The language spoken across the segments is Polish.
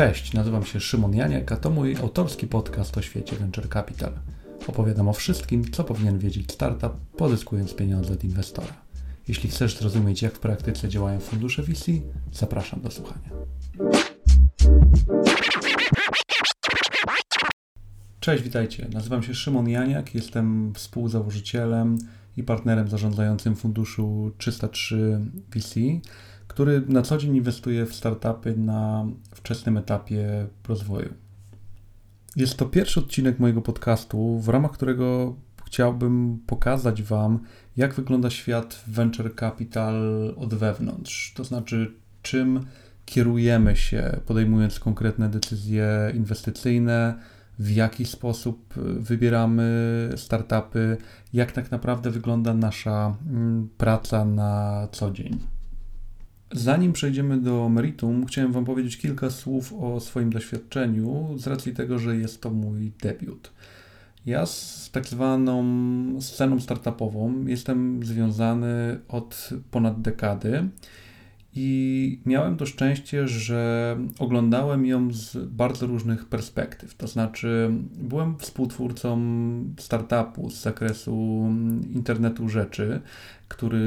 Cześć, nazywam się Szymon Janiak, a to mój autorski podcast o świecie Venture Capital. Opowiadam o wszystkim, co powinien wiedzieć startup, pozyskując pieniądze od inwestora. Jeśli chcesz zrozumieć, jak w praktyce działają fundusze VC, zapraszam do słuchania. Cześć, witajcie. Nazywam się Szymon Janiak, jestem współzałożycielem i partnerem zarządzającym funduszu 303 VC, który na co dzień inwestuje w startupy na wczesnym etapie rozwoju. Jest to pierwszy odcinek mojego podcastu, w ramach którego chciałbym pokazać Wam, jak wygląda świat venture capital od wewnątrz. To znaczy, czym kierujemy się, podejmując konkretne decyzje inwestycyjne, w jaki sposób wybieramy startupy, jak tak naprawdę wygląda nasza mm, praca na co dzień. Zanim przejdziemy do meritum, chciałem Wam powiedzieć kilka słów o swoim doświadczeniu, z racji tego, że jest to mój debiut. Ja z tak zwaną sceną startupową jestem związany od ponad dekady i miałem to szczęście, że oglądałem ją z bardzo różnych perspektyw. To znaczy, byłem współtwórcą startupu z zakresu internetu rzeczy, który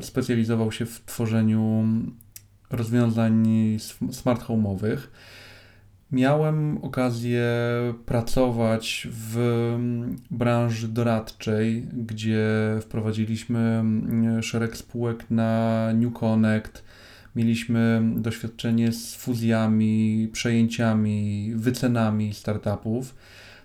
specjalizował się w tworzeniu rozwiązań smart home'owych. Miałem okazję pracować w branży doradczej, gdzie wprowadziliśmy szereg spółek na New Connect. Mieliśmy doświadczenie z fuzjami, przejęciami, wycenami startupów.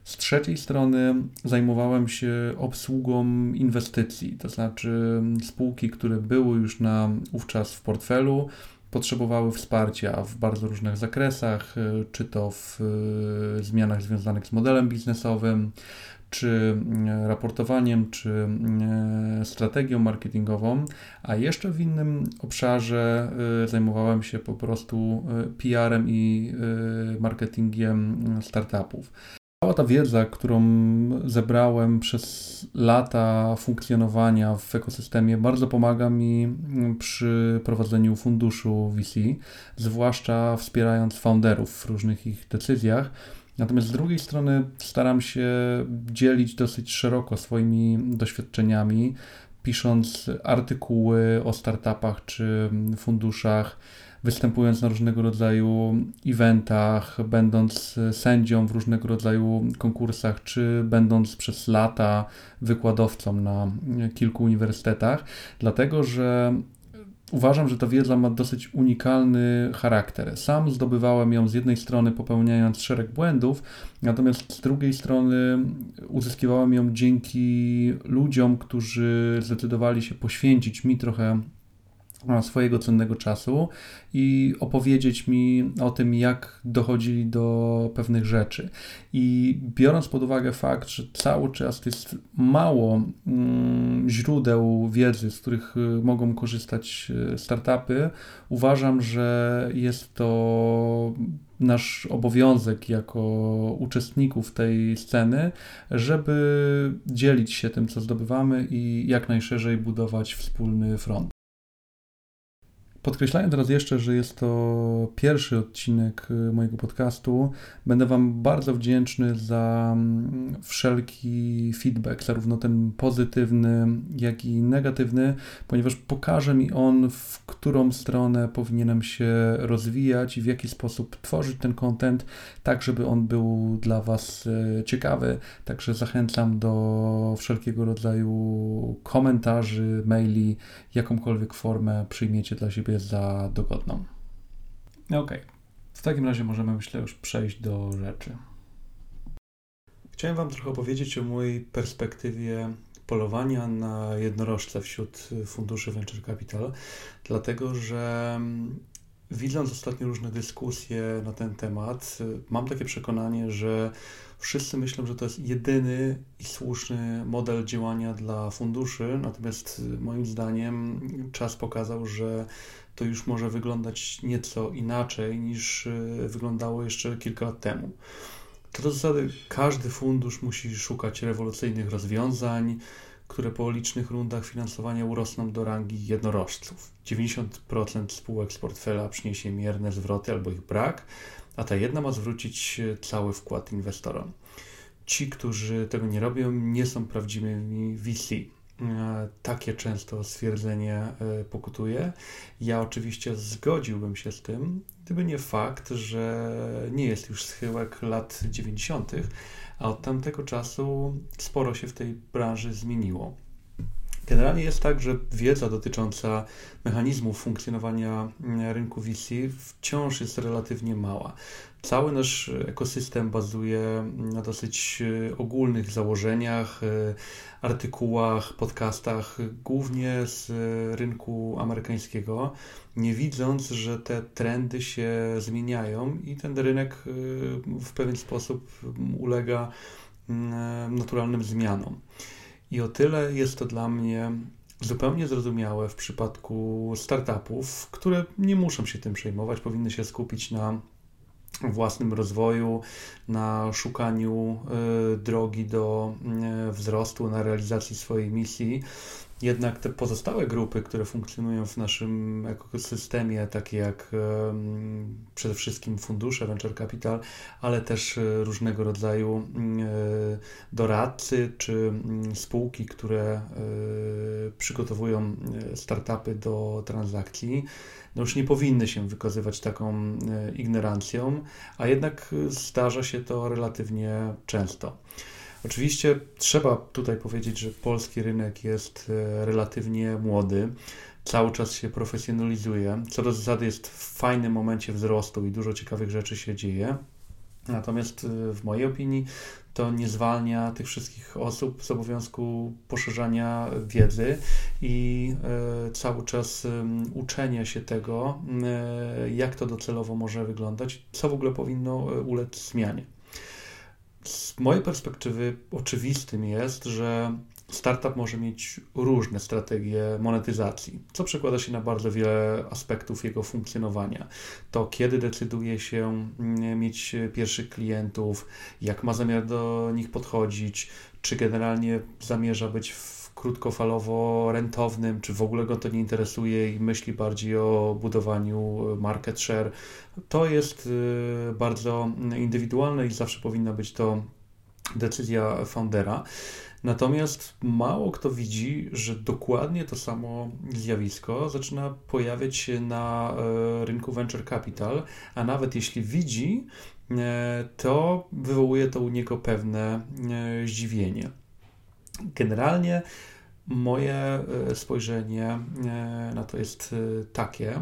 Z trzeciej strony zajmowałem się obsługą inwestycji, to znaczy spółki, które były już na ówczas w portfelu, potrzebowały wsparcia w bardzo różnych zakresach, czy to w e, zmianach związanych z modelem biznesowym, czy e, raportowaniem, czy strategią marketingową, a jeszcze w innym obszarze zajmowałem się po prostu PR-em i marketingiem startupów. Cała ta wiedza, którą zebrałem przez lata funkcjonowania w ekosystemie, bardzo pomaga mi przy prowadzeniu funduszu VC, zwłaszcza wspierając founderów w różnych ich decyzjach. Natomiast z drugiej strony staram się dzielić dosyć szeroko swoimi doświadczeniami, pisząc artykuły o startupach czy funduszach występując na różnego rodzaju eventach, będąc sędzią w różnego rodzaju konkursach, czy będąc przez lata wykładowcą na kilku uniwersytetach, dlatego że Uważam, że ta wiedza ma dosyć unikalny charakter. Sam zdobywałem ją z jednej strony popełniając szereg błędów, natomiast z drugiej strony uzyskiwałem ją dzięki ludziom, którzy zdecydowali się poświęcić mi trochę swojego cennego czasu i opowiedzieć mi o tym, jak dochodzili do pewnych rzeczy. I biorąc pod uwagę fakt, że cały czas jest mało mm, źródeł wiedzy, z których y, mogą korzystać y, startupy, uważam, że jest to nasz obowiązek jako uczestników tej sceny, żeby dzielić się tym, co zdobywamy i jak najszerzej budować wspólny front. Podkreślając raz jeszcze, że jest to pierwszy odcinek y, mojego podcastu, będę Wam bardzo wdzięczny za mm, wszelki feedback, zarówno ten pozytywny, jak i negatywny, ponieważ pokaże mi on, w którą stronę powinienem się rozwijać i w jaki sposób tworzyć ten content, tak żeby on był dla Was y, ciekawy. Także zachęcam do wszelkiego rodzaju komentarzy, maili, jakąkolwiek formę przyjmiecie dla siebie za dogodną. Ok, w takim razie możemy, myślę, już przejść do rzeczy. Chciałem Wam trochę opowiedzieć o mojej perspektywie polowania na jednorożce wśród funduszy Venture Capital, dlatego że mm, widząc ostatnio różne dyskusje na ten temat, mam takie przekonanie, że wszyscy myślą, że to jest jedyny i słuszny model działania dla funduszy, natomiast moim zdaniem czas pokazał, że to już może wyglądać nieco inaczej niż e, wyglądało jeszcze kilka lat temu. To do zasady każdy fundusz musi szukać rewolucyjnych rozwiązań, które po licznych rundach finansowania urosną do rangi jednorożców. 90% spółek z portfela przyniesie mierne zwroty albo ich brak, a ta jedna ma zwrócić cały wkład inwestorom. Ci, którzy tego nie robią, nie są prawdziwymi VC. Takie często stwierdzenie e, pokutuje. Ja oczywiście zgodziłbym się z tym, gdyby nie fakt, że nie jest już schyłek lat 90., a od tamtego czasu sporo się w tej branży zmieniło. Generalnie jest tak, że wiedza dotycząca mechanizmów funkcjonowania mm, rynku VC wciąż jest relatywnie mała. Cały nasz ekosystem bazuje na dosyć e, ogólnych założeniach, e, artykułach, podcastach, głównie z rynku amerykańskiego, nie widząc, że te trendy się zmieniają i ten rynek w pewien sposób ulega naturalnym zmianom. I o tyle jest to dla mnie zupełnie zrozumiałe w przypadku startupów, które nie muszą się tym przejmować, powinny się skupić na własnym rozwoju, na szukaniu y, drogi do y, wzrostu, na realizacji swojej misji. Jednak te pozostałe grupy, które funkcjonują w naszym ekosystemie, takie jak przede wszystkim fundusze venture capital, ale też różnego rodzaju doradcy czy mm, spółki, które przygotowują startupy do transakcji, no już nie powinny się wykazywać taką ignorancją, a jednak zdarza się to relatywnie często. Oczywiście trzeba tutaj powiedzieć, że polski rynek jest e, relatywnie młody, cały czas się profesjonalizuje. Co do zasady jest w fajnym momencie wzrostu i dużo ciekawych rzeczy się dzieje. Natomiast e, w mojej opinii to nie zwalnia tych wszystkich osób z obowiązku poszerzania wiedzy i e, cały czas uczenia się tego, jak to docelowo może wyglądać, co w ogóle powinno ulec zmianie. Z mojej perspektywy oczywistym jest, że startup może mieć różne strategie monetyzacji, co przekłada się na bardzo wiele aspektów jego funkcjonowania. To kiedy decyduje się mm, mieć pierwszych klientów, jak ma zamiar do nich podchodzić, czy generalnie zamierza być krótkofalowo rentownym, czy w ogóle go to nie interesuje i myśli bardziej o budowaniu market share. To jest y, bardzo indywidualne i zawsze powinna być to decyzja foundera. Natomiast mało kto widzi, że dokładnie to samo zjawisko zaczyna pojawiać się na e, rynku venture capital, a nawet jeśli widzi, e, to wywołuje to u niego pewne e, zdziwienie. Generalnie moje spojrzenie na to jest takie,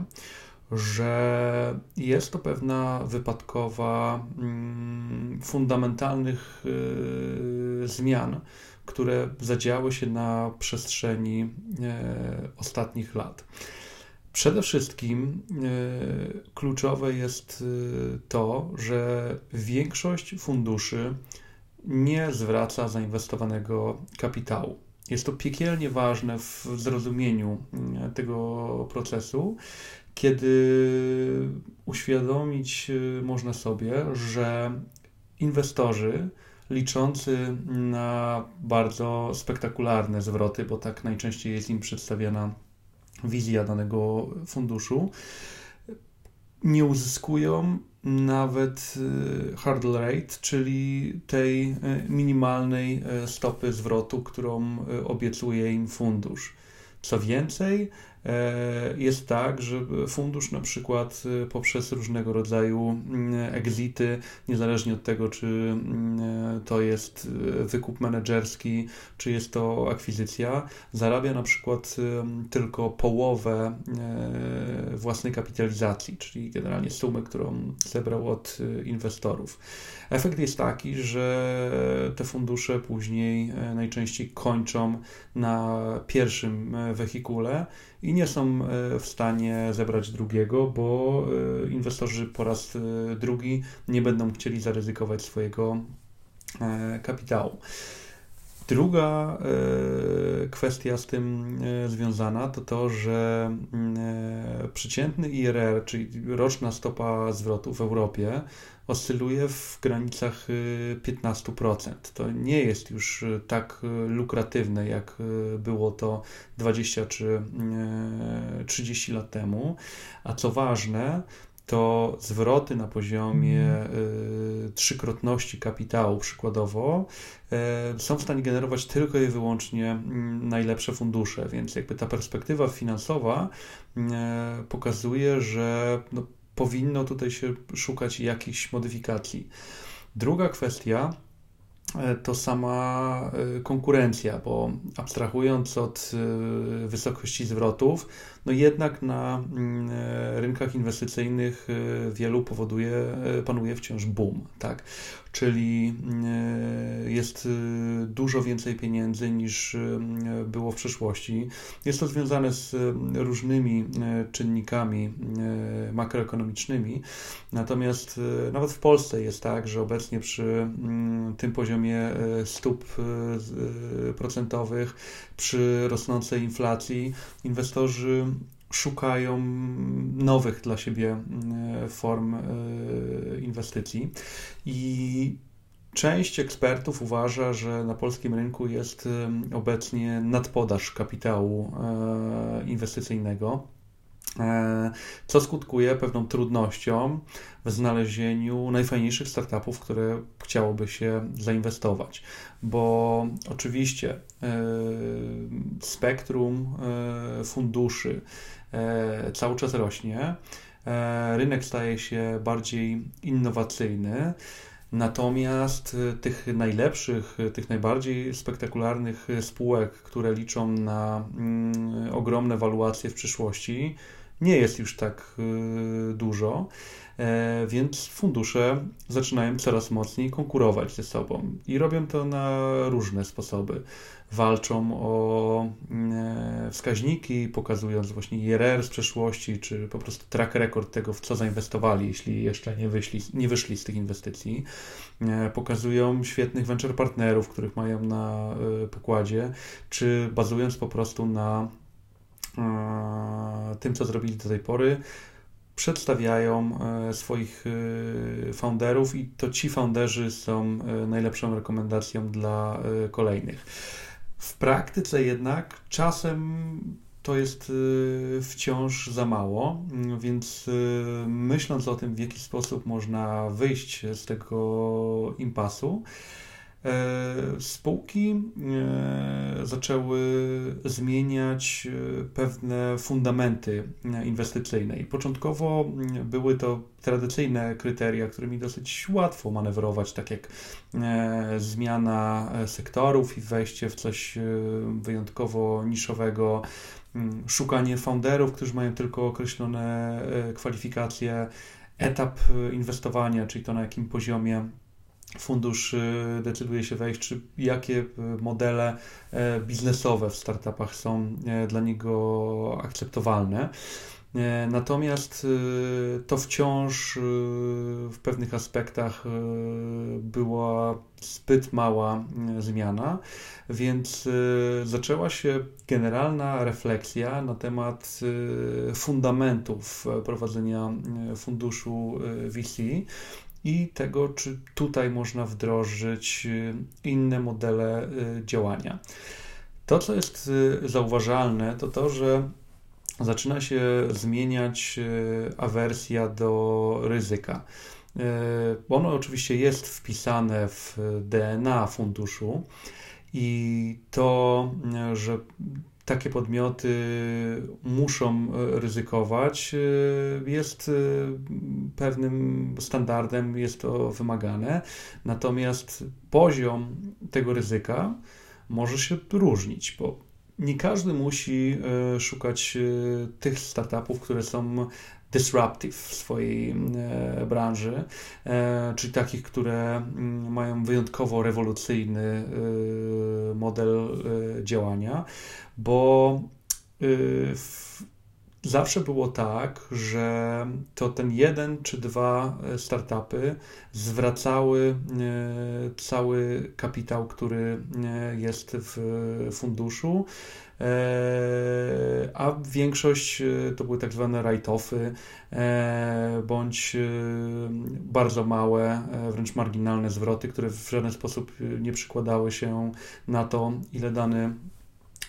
że jest to pewna wypadkowa mm, fundamentalnych zmian, które zadziały się na przestrzeni ostatnich lat. Przede wszystkim kluczowe jest to, że większość funduszy nie zwraca zainwestowanego kapitału. Jest to piekielnie ważne w zrozumieniu tego procesu, kiedy uświadomić można sobie, że inwestorzy liczący na bardzo spektakularne zwroty, bo tak najczęściej jest im przedstawiana wizja danego funduszu, nie uzyskują nawet y, hurdle rate, czyli tej y, minimalnej y, stopy zwrotu, którą obiecuje im fundusz. Co więcej, E, jest tak, że fundusz na przykład e, poprzez różnego rodzaju mm, exity, niezależnie od tego, czy mm, e, to jest wykup menedżerski, czy jest to akwizycja, zarabia na przykład tylko połowę własnej kapitalizacji, czyli generalnie sumy, którą zebrał od inwestorów. Efekt jest taki, że te fundusze później najczęściej kończą na pierwszym wehikule i nie są e, w stanie zebrać drugiego, bo e, inwestorzy po raz e, drugi nie będą chcieli zaryzykować swojego kapitału. Druga kwestia z tym związana to to, że przeciętny IRR, czyli roczna stopa zwrotu w Europie, oscyluje w granicach 15%. Y, to nie jest już y, tak y, lukratywne, jak było to 20 czy 30 lat temu. A co ważne, to zwroty na poziomie y, trzykrotności kapitału przykładowo y, są w stanie generować tylko i wyłącznie y, najlepsze fundusze, więc jakby ta perspektywa finansowa pokazuje, że no, powinno tutaj się szukać jakichś modyfikacji. Druga kwestia E, to sama e, konkurencja, bo abstrahując od e, wysokości zwrotów, no jednak na mm, rynkach inwestycyjnych wielu powoduje, panuje wciąż boom, tak? Czyli jest dużo więcej pieniędzy niż było w przeszłości. Jest to związane z różnymi czynnikami makroekonomicznymi, natomiast nawet w Polsce jest tak, że obecnie przy mm, tym poziomie e, stóp e, e, procentowych, przy rosnącej inflacji, inwestorzy szukają nowych dla siebie form inwestycji i Część ekspertów uważa, że na polskim rynku jest obecnie nadpodaż kapitału inwestycyjnego. E, co skutkuje pewną trudnością w znalezieniu najfajniejszych startupów, które chciałoby się zainwestować. Bo oczywiście e, spektrum e, funduszy cały czas rośnie, rynek staje się bardziej innowacyjny. Natomiast tych najlepszych, tych najbardziej spektakularnych spółek, które liczą na mm, ogromne waluacje w przyszłości, nie jest już tak y, dużo, e, więc fundusze zaczynają coraz mocniej konkurować ze sobą i robią to na różne sposoby. Walczą o e, wskaźniki, pokazując właśnie IRR z przeszłości, czy po prostu track record tego, w co zainwestowali, jeśli jeszcze nie wyszli, nie wyszli z tych inwestycji. E, pokazują świetnych venture partnerów, których mają na pokładzie, czy bazując po prostu na tym, co zrobili do tej pory, przedstawiają e, swoich e, founderów i to ci founderzy są e, najlepszą rekomendacją dla kolejnych. W praktyce jednak czasem to jest wciąż za mało, więc myśląc o tym, w jaki sposób można wyjść z tego impasu, E, spółki e, zaczęły zmieniać e, pewne fundamenty inwestycyjne. I początkowo były to tradycyjne kryteria, którymi dosyć łatwo manewrować, tak jak zmiana sektorów i wejście w coś wyjątkowo niszowego, szukanie founderów, którzy mają tylko określone kwalifikacje, etap inwestowania, czyli to na jakim poziomie fundusz decyduje się wejść, czy jakie y, modele e, biznesowe w startupach są e, dla niego akceptowalne. E, natomiast to wciąż w pewnych aspektach była zbyt mała zmiana, więc zaczęła się generalna refleksja na temat fundamentów prowadzenia funduszu VC i tego, czy tutaj można wdrożyć y, inne modele y, działania. To, co jest y, zauważalne, to to, że zaczyna się zmieniać awersja do ryzyka. Ono oczywiście jest wpisane w DNA funduszu i to, że takie podmioty muszą e, ryzykować, e, jest e, pewnym standardem, jest to wymagane. Natomiast poziom tego ryzyka może się różnić, bo nie każdy musi szukać tych startupów, które są disruptive w swojej e, branży, e, czyli takich, które mm, mają wyjątkowo rewolucyjny e, model działania, bo zawsze było tak, że to ten jeden czy dwa startupy zwracały cały kapitał, który jest w funduszu E, a większość e, to były tak zwane write-offy e, bądź bardzo małe, wręcz marginalne zwroty, które w żaden sposób nie przykładały się na to, ile dany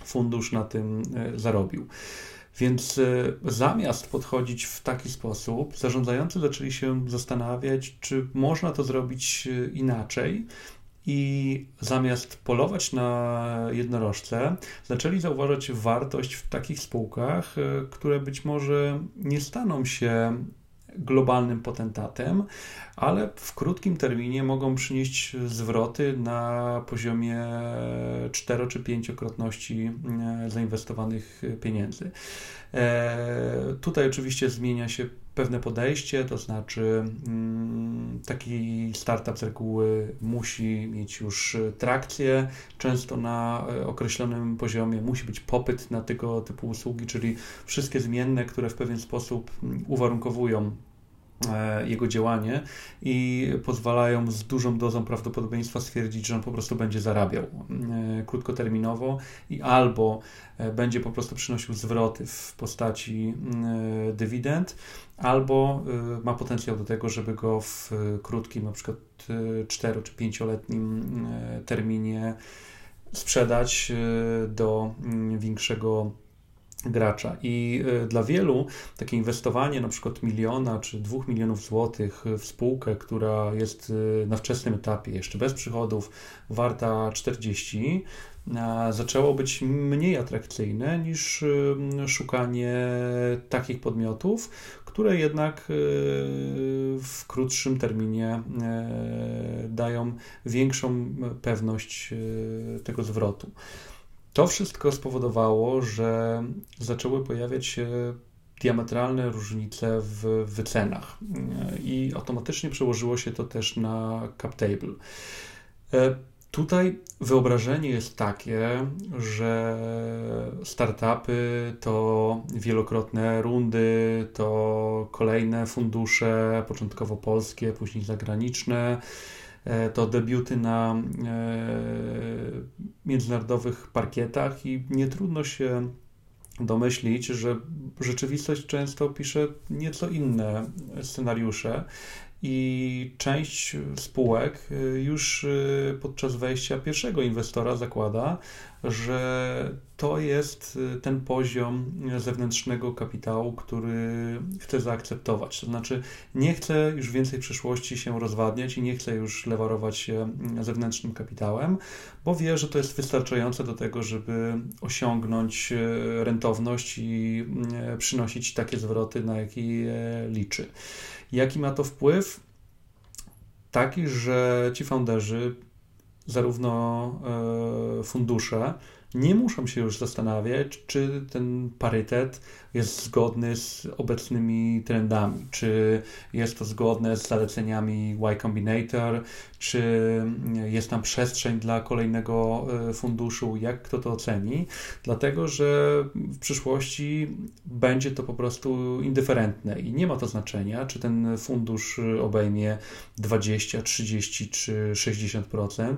fundusz na tym zarobił. Więc zamiast podchodzić w taki sposób, zarządzający zaczęli się zastanawiać, czy można to zrobić inaczej, i zamiast polować na jednorożce, zaczęli zauważać wartość w takich spółkach, e, które być może nie staną się globalnym potentatem, ale w krótkim terminie mogą przynieść zwroty na poziomie 4 czy 5-krotności e, zainwestowanych pieniędzy. E, tutaj oczywiście zmienia się pewne podejście, to znaczy mm, taki startup z reguły musi mieć już trakcję, często na e, określonym poziomie musi być popyt na tego typu usługi, czyli wszystkie zmienne, które w pewien sposób mm, uwarunkowują jego działanie i pozwalają z dużą dozą prawdopodobieństwa stwierdzić, że on po prostu będzie zarabiał e, krótkoterminowo i albo e, będzie po prostu przynosił zwroty w postaci dywidend, albo ma potencjał do tego, żeby go w krótkim, na przykład 4 czy 5-letnim terminie sprzedać do większego gracza. I e, dla wielu takie inwestowanie na przykład miliona czy dwóch milionów złotych w spółkę, która jest e, na wczesnym etapie, jeszcze bez przychodów, warta 40, zaczęło być mniej atrakcyjne niż e, szukanie takich podmiotów, które jednak w krótszym terminie dają większą pewność tego zwrotu. To wszystko spowodowało, że zaczęły pojawiać się diametralne różnice w wycenach i automatycznie przełożyło się to też na cap table. E, tutaj wyobrażenie jest takie, że startupy to wielokrotne rundy, to kolejne fundusze, początkowo polskie, później zagraniczne E, to debiuty na e, międzynarodowych parkietach i nie trudno się domyślić, że rzeczywistość często pisze nieco inne scenariusze i część spółek y, już y, podczas wejścia pierwszego inwestora zakłada, że to jest y, ten poziom zewnętrznego kapitału, który chce zaakceptować. To znaczy, nie chce już więcej w przyszłości się rozwadniać i nie chce już lewarować się zewnętrznym kapitałem, bo wie, że to jest wystarczające do tego, żeby osiągnąć rentowność i przynosić takie zwroty, na jakie liczy. Jaki ma to wpływ? Taki, że ci founderzy, zarówno e, fundusze, nie muszą się już zastanawiać, czy ten parytet jest zgodny z obecnymi trendami, czy jest to zgodne z zaleceniami Y Combinator, czy jest tam przestrzeń dla kolejnego e, funduszu, jak kto to oceni, dlatego że w przyszłości będzie to po prostu indyferentne i nie ma to znaczenia, czy ten fundusz obejmie 20, 30 czy 60%.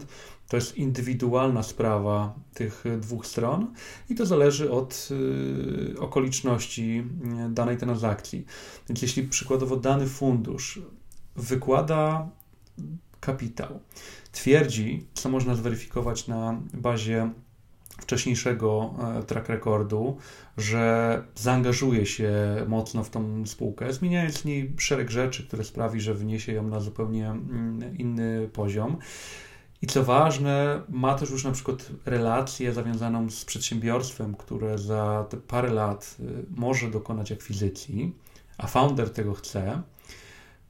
To jest indywidualna sprawa tych dwóch stron i to zależy od y, okoliczności y, danej transakcji. Więc jeśli przykładowo dany fundusz wykłada kapitał, twierdzi, co można zweryfikować na bazie wcześniejszego e, track recordu, że zaangażuje się mocno w tą spółkę, zmieniając w niej szereg rzeczy, które sprawi, że wniesie ją na zupełnie mm, inny poziom. I co ważne, ma też już na przykład relację zawiązaną z przedsiębiorstwem, które za te parę lat y, może dokonać akwizycji, a founder tego chce,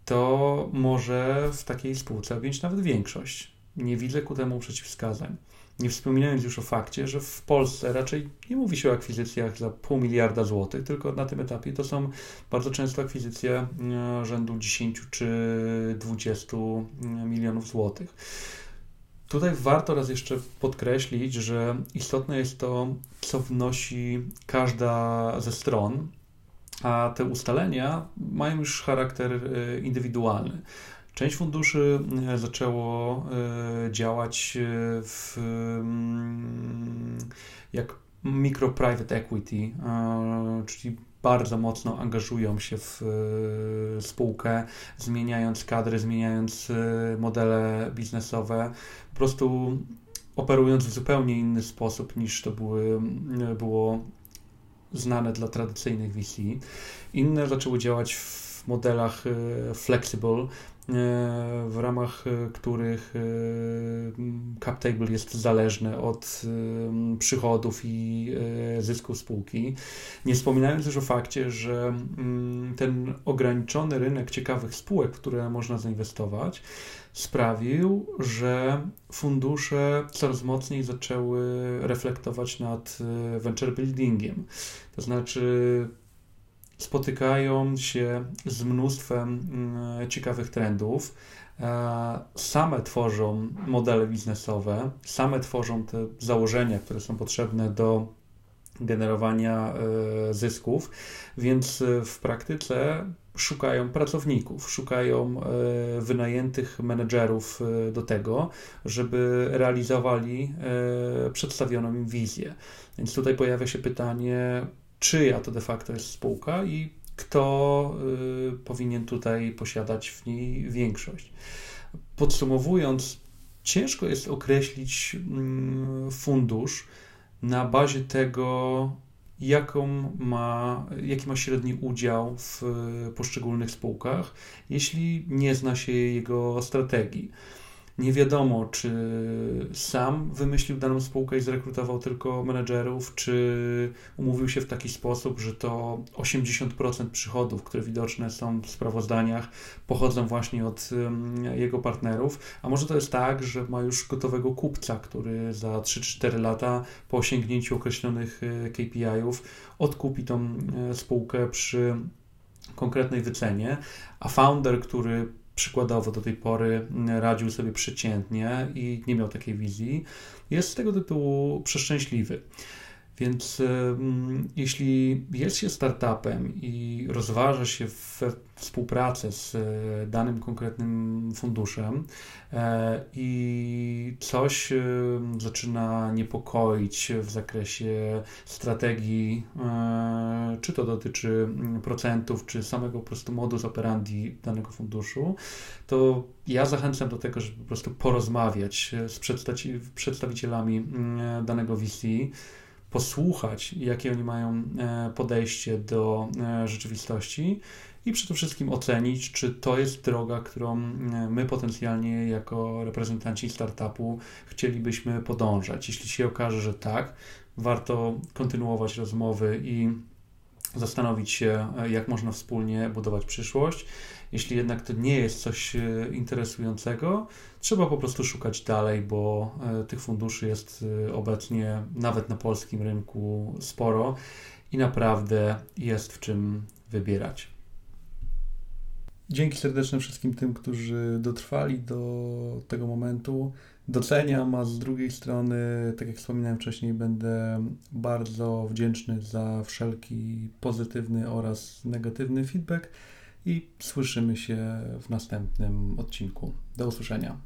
to może w takiej spółce objąć nawet większość. Nie widzę ku temu przeciwwskazań. Nie wspominając już o fakcie, że w Polsce raczej nie mówi się o akwizycjach za pół miliarda złotych, tylko na tym etapie to są bardzo często akwizycje y, rzędu 10 czy 20 y, milionów złotych. Tutaj warto raz jeszcze podkreślić, że istotne jest to, co wnosi każda ze stron, a te ustalenia mają już charakter e, indywidualny. Część funduszy e, zaczęło e, działać w, mm, jak micro private equity, czyli bardzo mocno angażują się w e, spółkę, zmieniając kadry, zmieniając e, modele biznesowe, po prostu operując w zupełnie inny sposób niż to były, było znane dla tradycyjnych VC. Inne zaczęły działać w modelach flexible, E, w ramach e, których e, cap table jest zależny od przychodów i zysków spółki. Nie wspominając już o fakcie, że ten ograniczony rynek ciekawych spółek, w które można zainwestować, sprawił, że fundusze coraz mocniej zaczęły reflektować nad venture buildingiem. To znaczy spotykają się z mnóstwem mm, ciekawych trendów. E, same tworzą modele biznesowe, same tworzą te założenia, które są potrzebne do generowania e, zysków, więc e, w praktyce szukają pracowników, szukają wynajętych menedżerów do tego, żeby realizowali przedstawioną im wizję. Więc tutaj pojawia się pytanie, czyja to de facto jest spółka i kto y, powinien tutaj posiadać w niej większość. Podsumowując, ciężko jest określić y, fundusz na bazie tego, jaką ma, jaki ma średni udział w poszczególnych spółkach, jeśli nie zna się jego strategii. Nie wiadomo, czy sam wymyślił daną spółkę i zrekrutował tylko menedżerów, czy umówił się w taki sposób, że to 80% przychodów, które widoczne są w sprawozdaniach, pochodzą właśnie od jego partnerów. A może to jest tak, że ma już gotowego kupca, który za 3-4 lata po osiągnięciu określonych e, KPI-ów odkupi tą e, spółkę przy konkretnej wycenie, a founder, który przykładowo do tej pory radził sobie przeciętnie i nie miał takiej wizji, jest z tego tytułu przeszczęśliwy. Więc jeśli jest się startupem i rozważa się współpracę z e, danym konkretnym funduszem e, i coś zaczyna niepokoić w zakresie strategii, e, czy to dotyczy procentów, czy samego po prostu modus operandi danego funduszu, to ja zachęcam do tego, żeby po prostu porozmawiać z przedstawicielami danego VC, posłuchać, jakie oni mają e, podejście do e, rzeczywistości i przede wszystkim ocenić, czy to jest droga, którą e, my potencjalnie jako reprezentanci startupu chcielibyśmy podążać. Jeśli się okaże, że tak, warto kontynuować rozmowy i zastanowić się, jak można wspólnie budować przyszłość. Jeśli jednak to nie jest coś e, interesującego, trzeba po prostu szukać dalej, bo e, tych funduszy jest e, obecnie nawet na polskim rynku sporo i naprawdę jest w czym wybierać. Dzięki serdeczne wszystkim tym, którzy dotrwali do tego momentu. Doceniam, a z drugiej strony, tak jak wspominałem wcześniej, będę bardzo wdzięczny za wszelki pozytywny oraz negatywny feedback i słyszymy się w następnym odcinku. Do usłyszenia.